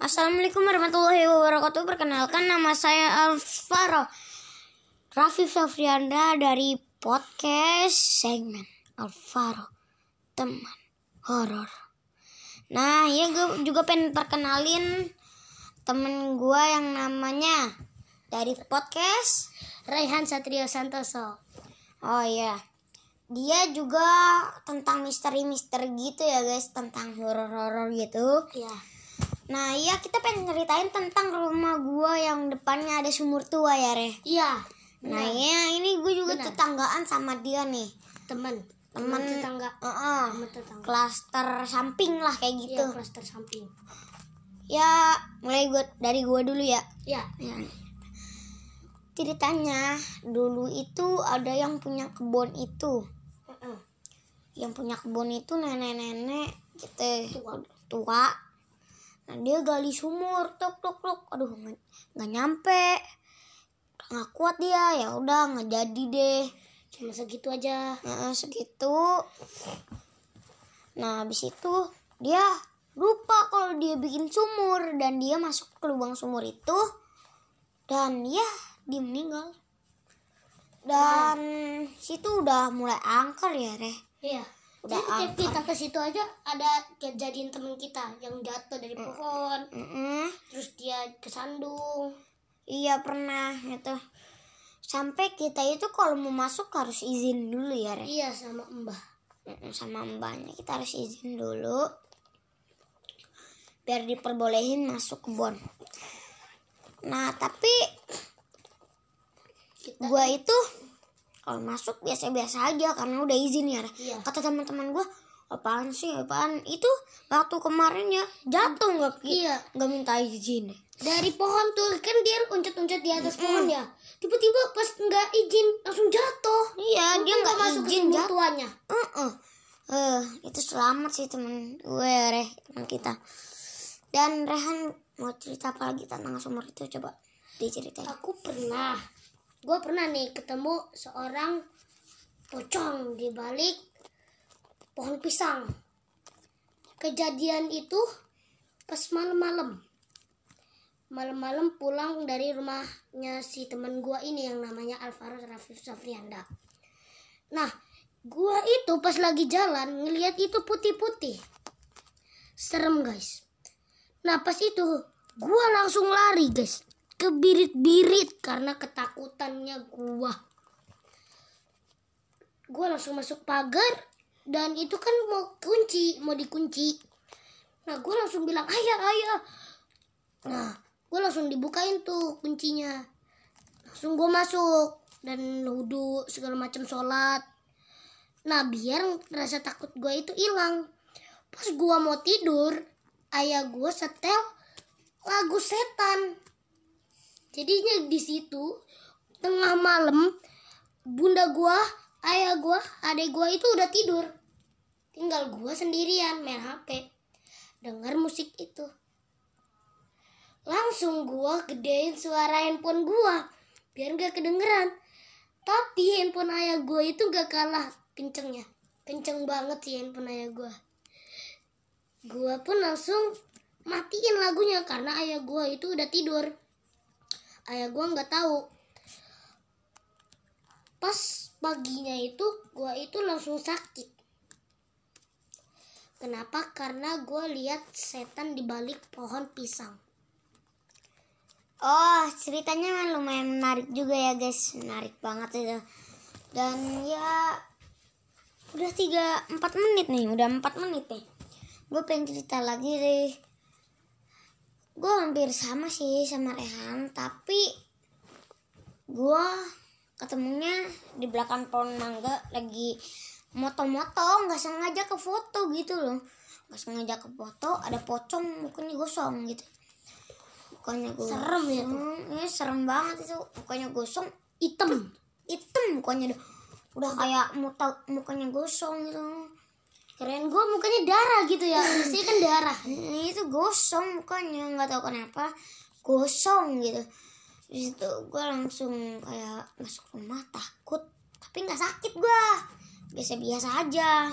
Assalamualaikum warahmatullahi wabarakatuh. Perkenalkan nama saya Alvaro Raffi Safrianda dari podcast segmen Alvaro teman horor. Nah, ya gue juga pengen perkenalin temen gue yang namanya dari podcast Raihan Satrio Santoso. Oh iya. Dia juga tentang misteri-misteri gitu ya guys, tentang horor-horor gitu. Iya. Nah, iya kita pengen ceritain tentang rumah gua yang depannya ada sumur tua ya, Re. Iya. Nah, iya ini gue juga Benar. tetanggaan sama dia nih. Teman. Teman Teman tetangga. Heeh. Teman tetangga. Klaster samping lah kayak gitu. Iya, klaster samping. Ya, mulai gua dari gua dulu ya. Iya. Ya. Ceritanya dulu itu ada yang punya kebun itu. Heeh. Yang punya kebun itu nenek-nenek gitu Tua. tua. Nah, dia gali sumur, tok tok tok. Aduh, nggak nyampe. Nggak kuat dia, ya udah nggak jadi deh. Cuma segitu aja. Nah, segitu. Nah, habis itu dia lupa kalau dia bikin sumur dan dia masuk ke lubang sumur itu dan ya dia meninggal. Dan situ udah mulai angker ya, Reh. Iya. Udah Jadi kita ke situ aja ada kejadian teman kita yang jatuh dari pohon, Mm-mm. terus dia kesandung. Iya pernah itu. Sampai kita itu kalau mau masuk harus izin dulu ya, Reh. Iya sama Mbah. Sama mbaknya kita harus izin dulu biar diperbolehin masuk kebun nah tapi Kita gua itu kalau masuk biasa-biasa aja karena udah izin ya. Iya. kata teman-teman gua apaan sih apaan itu waktu kemarin ya jatuh nggak Iya. nggak minta izin dari pohon tuh kan dia loncat-loncat di atas pohon ya. Tiba-tiba pas nggak izin langsung jatuh. iya dia nggak masuk izin jatuh tuanya. Heeh. Eh, itu selamat sih temen gue Reh teman kita dan Rehan mau cerita apa lagi tentang sumur itu coba diceritain Aku pernah, gue pernah nih ketemu seorang pocong di balik pohon pisang. Kejadian itu pas malam-malam. Malam-malam pulang dari rumahnya si teman gue ini yang namanya Alvaro Rafif Safrianda. Nah, gue itu pas lagi jalan ngelihat itu putih-putih. Serem guys. Nah pas itu gua langsung lari guys kebirit-birit karena ketakutannya gua. Gua langsung masuk pagar dan itu kan mau kunci, mau dikunci. Nah gua langsung bilang ayah ayah. Nah gua langsung dibukain tuh kuncinya. Langsung gua masuk dan wudhu segala macam sholat. Nah biar rasa takut gua itu hilang. Pas gua mau tidur, ayah gua setel lagu setan. Jadinya di situ tengah malam bunda gua, ayah gua, adik gua itu udah tidur. Tinggal gua sendirian main HP. Dengar musik itu. Langsung gua gedein suara handphone gua biar gak kedengeran. Tapi handphone ayah gua itu gak kalah kencengnya. Kenceng banget sih handphone ayah gua. Gua pun langsung matiin lagunya karena ayah gua itu udah tidur. Ayah gua nggak tahu. Pas paginya itu gua itu langsung sakit. Kenapa? Karena gua lihat setan di balik pohon pisang. Oh, ceritanya lumayan menarik juga ya guys, menarik banget itu. Dan ya udah tiga empat menit nih, udah empat menit nih. Gue pengen cerita lagi deh. Gue hampir sama sih sama Rehan, tapi gue ketemunya di belakang pohon mangga lagi moto-moto, nggak sengaja ke foto gitu loh. Nggak sengaja ke foto, ada pocong mukanya gosong gitu mukanya gosong Serem ya tuh. Iya, serem banget itu mukanya gosong Hitam. hitam mukanya udah, udah kayak muta, mukanya gosong gitu Keren. Gua mukanya darah gitu ya. Biasanya kan darah. Ini itu gosong mukanya. Nggak tahu kenapa. Gosong gitu. Di situ gue langsung kayak masuk rumah takut. Tapi nggak sakit gue biasa-biasa aja.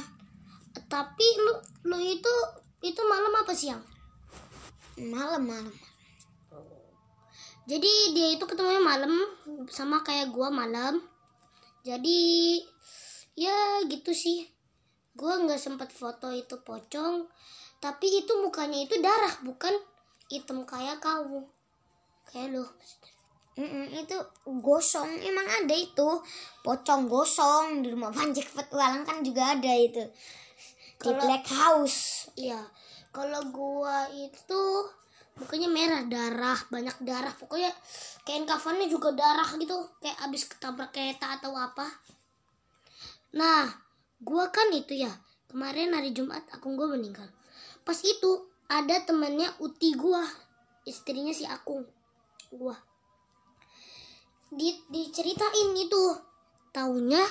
Tapi lu lu itu itu malam apa siang? malam malam. Jadi dia itu ketemunya malam sama kayak gua malam. Jadi ya gitu sih gua nggak sempat foto itu pocong tapi itu mukanya itu darah bukan hitam kayak kamu. Kayak lo Mm-mm, itu gosong. Emang ada itu. Pocong gosong di rumah Panji Petualang kan juga ada itu. Di Kalau- Black House. Iya. Kalau gua itu mukanya merah darah banyak darah. Pokoknya kain kafannya juga darah gitu. Kayak abis ketabrak kereta atau apa. Nah gua kan itu ya. Kemarin hari Jumat akung gua meninggal. Pas itu ada temannya uti gua istrinya si akung gua. Di diceritain itu. Taunya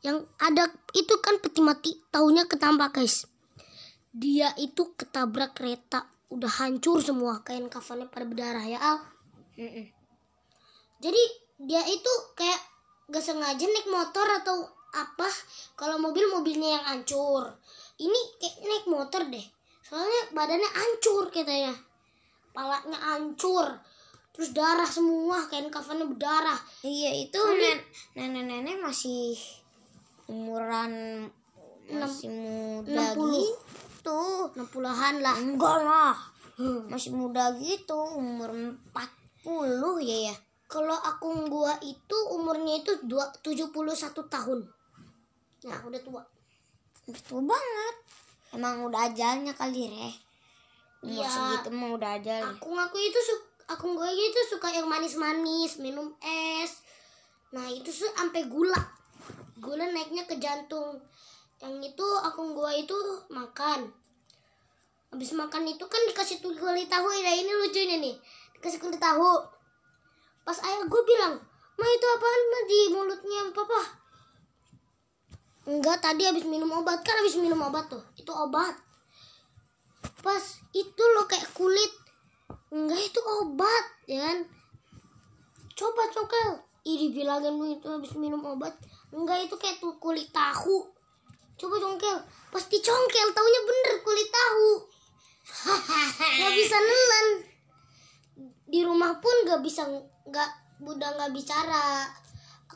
yang ada itu kan peti mati taunya ketampak guys. Dia itu ketabrak kereta. Udah hancur semua kain kafannya pada berdarah ya Al. Mm-mm. jadi dia itu kayak gak sengaja naik motor atau apa? Kalau mobil mobilnya yang hancur. Ini kayak naik motor deh. Soalnya badannya hancur katanya. Palanya hancur. Terus darah semua kain kafannya berdarah. Iya itu nen- nenek-nenek masih umuran masih muda 60. gitu. 60-an lah. Enggak lah. Masih muda gitu umur 40 ya ya. Kalau akung gua itu umurnya itu dua- 71 tahun nah udah tua udah tua banget emang udah ajalnya kali reh umur Iya. segitu mah udah ajal Aku aku itu su aku gue itu suka yang manis-manis, minum es. Nah, itu tuh sampai gula. Gula naiknya ke jantung. Yang itu aku gue itu makan. Habis makan itu kan dikasih tuh kulit tahu ya ini lucunya nih. Dikasih kulit tahu. Pas ayah gue bilang, "Ma itu apaan Ma di mulutnya papa?" Enggak, tadi habis minum obat. Kan habis minum obat tuh. Itu obat. Pas itu lo kayak kulit. Enggak itu obat ya kan? Coba cokel ih dibilangin itu habis minum obat. Enggak itu kayak tuh kulit tahu. Coba congkel. Pas dicongkel taunya bener kulit tahu. Nggak bisa nelen di rumah pun nggak bisa nggak udah nggak bicara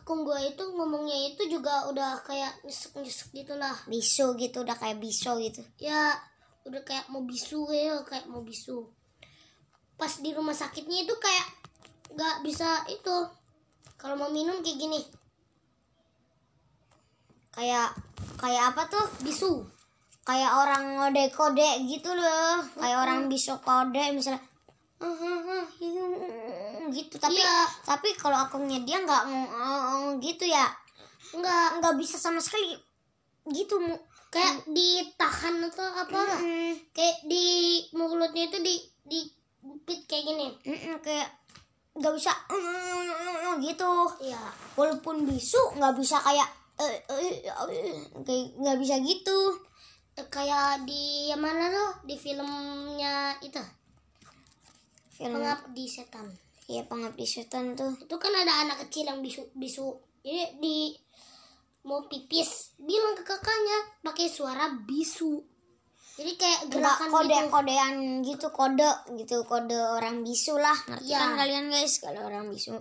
aku gua itu ngomongnya itu juga udah kayak nyesek nyesek gitulah bisu gitu udah kayak bisu gitu. Ya udah kayak mau bisu ya kayak mau bisu. Pas di rumah sakitnya itu kayak nggak bisa itu. Kalau mau minum kayak gini. Kayak kayak apa tuh? Bisu. Kayak orang ngode kode gitu loh. Kayak orang bisu kode misalnya Gitu tapi Iya. tapi kalau akunnya dia nggak ngomong gitu ya. Nggak nggak bisa sama sekali gitu mu. Kayak ditahan atau apa? Mm-mm. kayak di mulutnya itu di di pit kayak gini. Mm-mm, kayak nggak bisa "Mm, gitu. Iya. Walaupun bisu nggak bisa kayak eh, eh, eh, kayak nggak bisa gitu. Eh, kayak di yang mana loh di filmnya itu. Film pengabdi setan ya pengabdi setan tuh. Itu kan ada anak kecil yang bisu bisu jadi di mau pipis bilang ke kakaknya pakai suara bisu. Jadi kayak nggak gerakan kode gitu. kodean gitu kode gitu kode orang bisu lah. Ngerti Iya. kan kalian guys kalau orang bisu?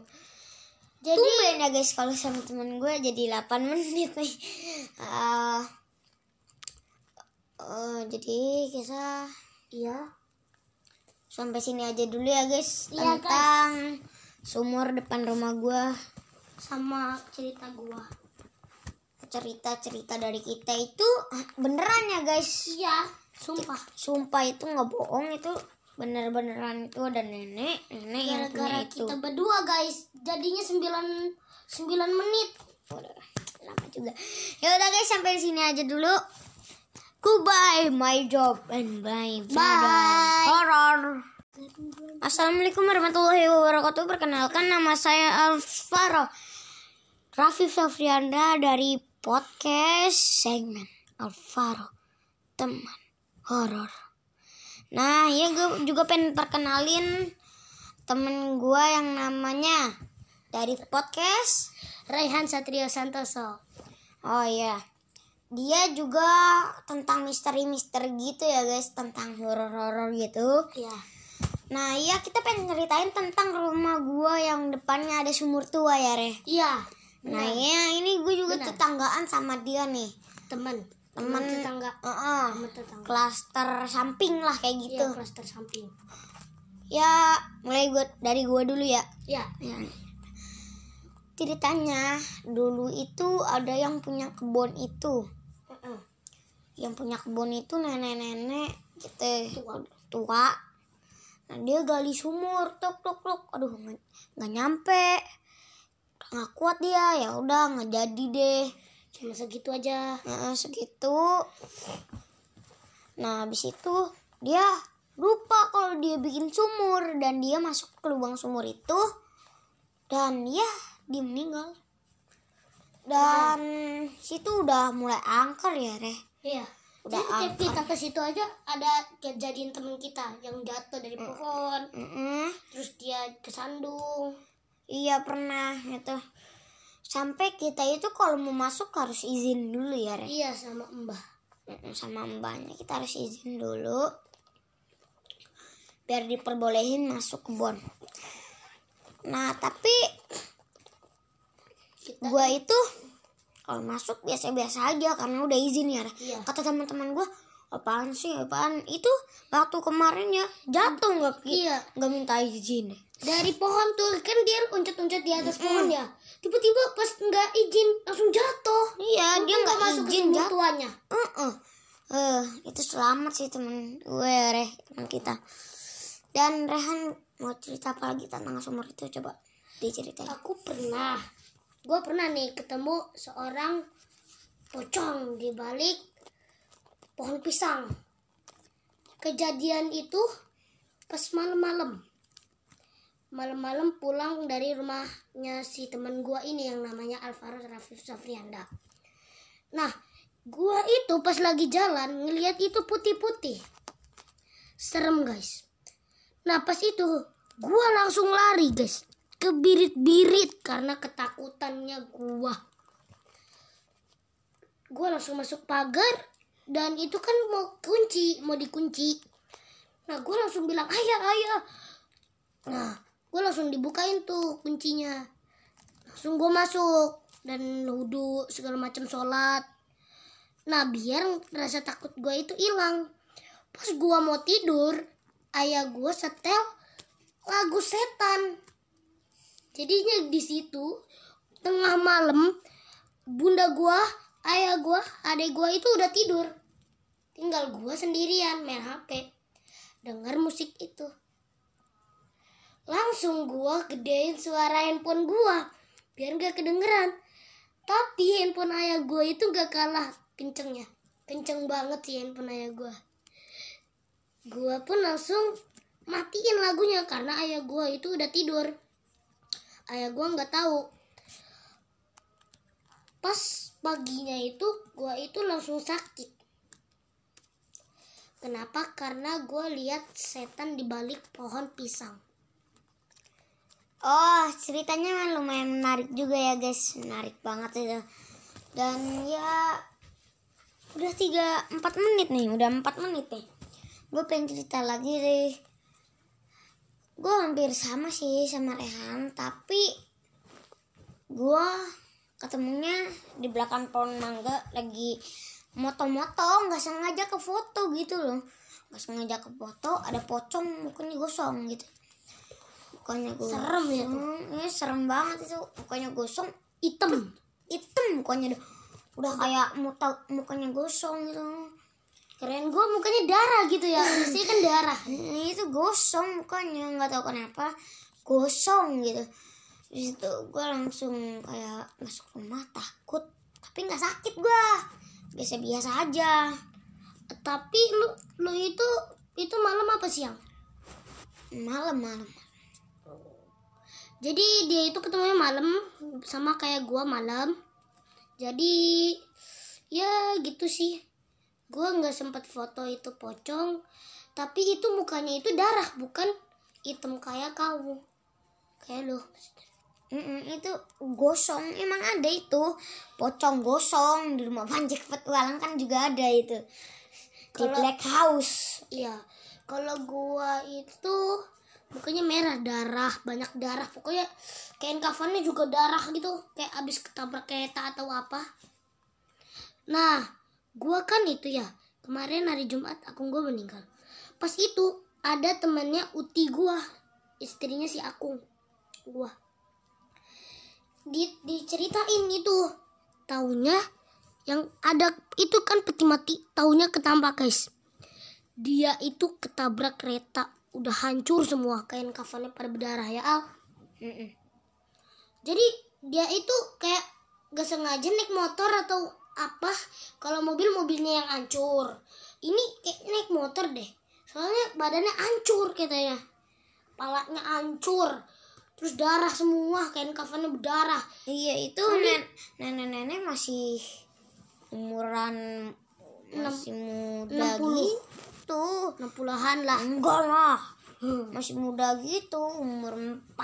Jadi tumben ya guys kalau sama temen gue jadi 8 menit nih. Ah, eh, jadi kita iya sampai sini aja dulu ya guys. Iya, tentang sumur depan rumah gue sama cerita gua. Cerita-cerita dari kita itu beneran ya guys? Iya sumpah. Sumpah itu nggak bohong itu bener-beneran itu ada nenek nenek yang punya itu. kita berdua guys. Jadinya 9 9 menit. Udah, lama juga. Ya udah guys sampai sini aja dulu. Goodbye my job and bye Bye. horror Assalamualaikum warahmatullahi wabarakatuh. Perkenalkan nama saya Alvaro. Raffi Sofrianda dari podcast segmen Alvaro Teman Horor. Nah ya gue juga pengen perkenalin temen gue yang namanya dari podcast Raihan Satrio Santoso. Oh iya. Dia juga tentang misteri-misteri gitu ya guys tentang horor-horor gitu. Iya Nah iya kita pengen ceritain tentang rumah gua yang depannya ada sumur tua ya Re. Iya. Nah iya ini gue juga Benar. tetanggaan sama dia nih. Teman. Teman Teman tetangga. Heeh. Teman tetangga. Klaster samping lah kayak gitu. Iya, klaster samping. Ya mulai gua dari gua dulu ya. Iya. Ya. Ceritanya dulu itu ada yang punya kebun itu. Heeh. Yang punya kebun itu nenek-nenek gitu Tua. tua. Nah dia gali sumur, tok tok tok. Aduh nggak nyampe. Nggak kuat dia, ya udah nggak jadi deh. Cuma segitu aja. Nah, segitu. Nah, habis itu dia lupa kalau dia bikin sumur dan dia masuk ke lubang sumur itu dan ya dia meninggal. Dan situ udah mulai angker ya, Reh. Iya. Udah Jadi tiap kita ke situ aja ada kejadian teman kita yang jatuh dari pohon, Mm-mm. terus dia kesandung. Iya pernah itu. Sampai kita itu kalau mau masuk harus izin dulu ya, Reh. Iya sama Mbah. Sama mbaknya kita harus izin dulu biar diperbolehin masuk kebun nah tapi Kita gua itu kalau masuk biasa-biasa aja karena udah izin ya. Iya. kata teman-teman gua apaan sih apaan itu waktu kemarin ya jatuh nggak Iya. nggak minta izin dari pohon tuh kan dia loncat-loncat di atas pohon ya. Tiba-tiba pas nggak izin langsung jatuh. iya dia Untung nggak masuk izin sumur jatuh tuanya. Heeh. Eh, itu selamat sih temen gue Reh teman kita dan Rehan mau cerita apa lagi tentang sumur itu coba diceritain Aku pernah, gue pernah nih ketemu seorang pocong di balik pohon pisang. Kejadian itu pas malam-malam. Malam-malam pulang dari rumahnya si teman gua ini yang namanya Alvaro Rafif Safrianda. Nah, gua itu pas lagi jalan ngelihat itu putih-putih. Serem guys. Nah pas itu gua langsung lari guys kebirit-birit karena ketakutannya gua. Gua langsung masuk pagar dan itu kan mau kunci, mau dikunci. Nah gua langsung bilang ayah ayah. Nah gua langsung dibukain tuh kuncinya. Langsung gua masuk dan wudhu segala macam sholat. Nah biar rasa takut gua itu hilang. Pas gua mau tidur, ayah gua setel lagu setan. Jadinya di situ tengah malam bunda gua, ayah gua, adek gua itu udah tidur. Tinggal gua sendirian main HP. Dengar musik itu. Langsung gua gedein suara handphone gua biar gak kedengeran. Tapi handphone ayah gua itu gak kalah kencengnya. Kenceng banget sih handphone ayah gua. Gua pun langsung matiin lagunya karena ayah gua itu udah tidur. Ayah gua nggak tahu. Pas paginya itu gua itu langsung sakit. Kenapa? Karena gua lihat setan di balik pohon pisang. oh ceritanya lumayan menarik juga ya guys menarik banget itu dan ya udah tiga empat menit nih udah empat menit nih gue pengen cerita lagi deh gue hampir sama sih sama Rehan tapi gue ketemunya di belakang pohon mangga lagi moto-moto nggak sengaja ke foto gitu loh. Nggak sengaja ke foto ada pocong mukanya gosong gitu. Mukanya gosong. Serem ya ya serem banget itu. Mukanya gosong Hitam. hitam mukanya. Udah, udah kayak muta, mukanya gosong gitu Keren gua mukanya darah gitu ya. Biasanya kan darah. Ini itu gosong mukanya nggak tahu kenapa gosong gitu di situ gue langsung kayak masuk rumah takut tapi nggak sakit gue biasa biasa aja Tapi lu lu itu itu malam apa siang? malam malam Jadi dia itu ketemunya malam sama kayak gua malam. Jadi ya gitu sih. Gua nggak sempat foto itu pocong, tapi itu mukanya itu darah bukan hitam kayak kamu. Kayak lu. Mm-mm, itu gosong emang ada itu pocong gosong di rumah Panjek Petualang kan juga ada itu di Kalau- Black House Iya. Kalau gua itu Mukanya merah, darah, banyak darah. Pokoknya kain kafannya juga darah gitu, kayak abis ketabrak kereta atau apa. Nah, gua kan itu ya. Kemarin hari Jumat akung gua meninggal. Pas itu ada temannya Uti gua, istrinya si Akung. Gua. Di, diceritain itu. Taunya yang ada itu kan peti mati, taunya ketampak guys. Dia itu ketabrak kereta, udah hancur semua kain kafannya pada berdarah ya Al. Mm-mm. Jadi dia itu kayak gak sengaja naik motor atau apa kalau mobil mobilnya yang hancur ini kayak naik motor deh soalnya badannya hancur katanya palanya hancur terus darah semua kain kafannya berdarah Iya itu nen- nenek-nenek masih umuran masih muda 60. gitu. 60-an lah Enggak lah. Masih muda gitu, umur 40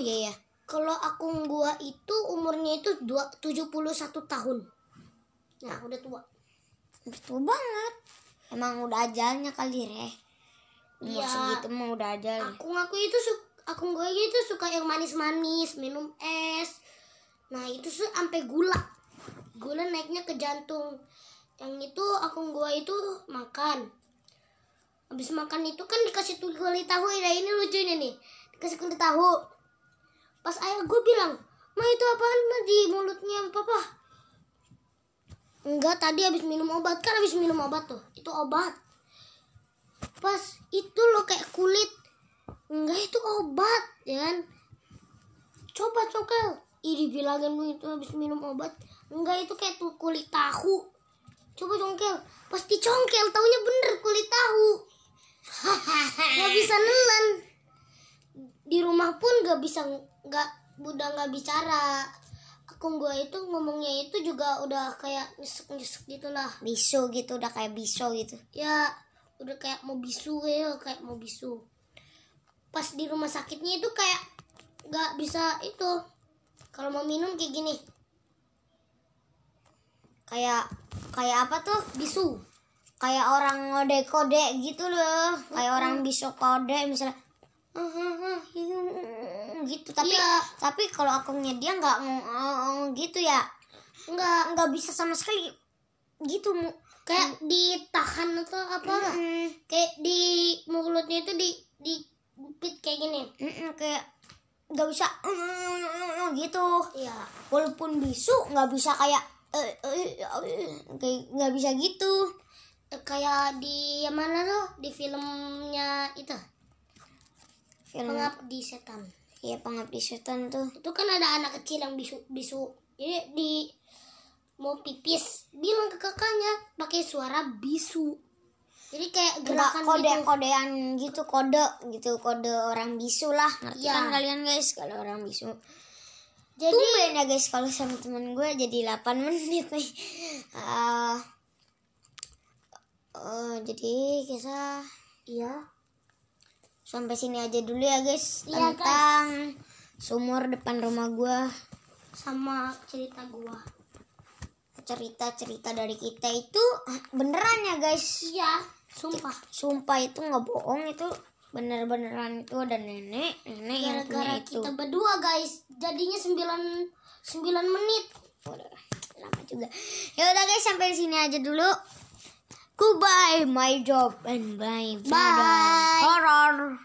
ya ya. kalau akung gua itu umurnya itu dua, 71 tahun nah udah tua Udah tua banget. Emang udah ajalnya kali Reh. Umur Iya. segitu mah udah ajal. akung aku itu su- akung gua itu suka yang manis-manis minum es nah itu sampai gula gula naiknya ke jantung yang itu akung gua itu makan habis makan itu kan dikasih tuh kulit tahu ya ini lucunya nih dikasih kulit tahu pas ayah gue bilang ma itu apaan ma di mulutnya papa enggak tadi habis minum obat. Kan habis minum obat tuh. Itu obat. Pas itu lo kayak kulit. Enggak itu obat ya kan? Coba cokel ih dibilangin lu itu habis minum obat. Enggak itu kayak tuh kulit tahu. Coba congkel. Pas dicongkel taunya bener kulit tahu. Nggak bisa nelen di rumah pun nggak bisa nggak udah nggak bicara aku gua itu ngomongnya itu juga udah kayak nyesek nyesek gitulah Bisu gitu udah kayak bisu gitu. ya udah kayak mau bisu ya kayak mau bisu. Pas di rumah sakitnya itu kayak nggak bisa itu. Kalau mau minum kayak gini. Kayak kayak apa tuh? bisu. Kayak orang ngode-kode gitu loh. Kayak orang bisu kode misalnya gitu. Tapi Iya. tapi kalau akunnya dia nggak ngomong gitu ya. Nggak nggak bisa sama sekali gitu mu. Kayak ditahan atau apa Mm-mm. kayak di mulutnya itu di di gupit kayak gini. Mm-mm, kayak nggak bisa "Mm, gitu. Iya. Walaupun bisu nggak bisa kayak eh, eh, eh, kayak nggak bisa gitu. Kayak di yang mana loh di filmnya itu. Film pengabdi setan ya pengabdi setan tuh. Itu kan ada anak kecil yang bisu bisu. Jadi di mau pipis bilang ke kakaknya pakai suara bisu. Jadi kayak nggak gerakan kode gitu. kodean gitu kode gitu kode orang bisu lah. Ngerti Iya. kan kalian guys kalau orang bisu? Jadi Tumben ya guys kalau sama temen gue jadi 8 menit nih. Ah, eh, jadi kita iya sampai sini aja dulu ya guys. Iya, tentang sumur depan rumah gue sama cerita gua. Cerita-cerita dari kita itu beneran ya guys. Iya sumpah. Sumpah itu nggak bohong itu bener-beneran itu ada nenek nenek yang punya gara-gara itu. kita berdua guys. Jadinya 9 9 menit. Lama juga. Ya udah guys sampai sini aja dulu Goodbye, my job and my Bye. Horror.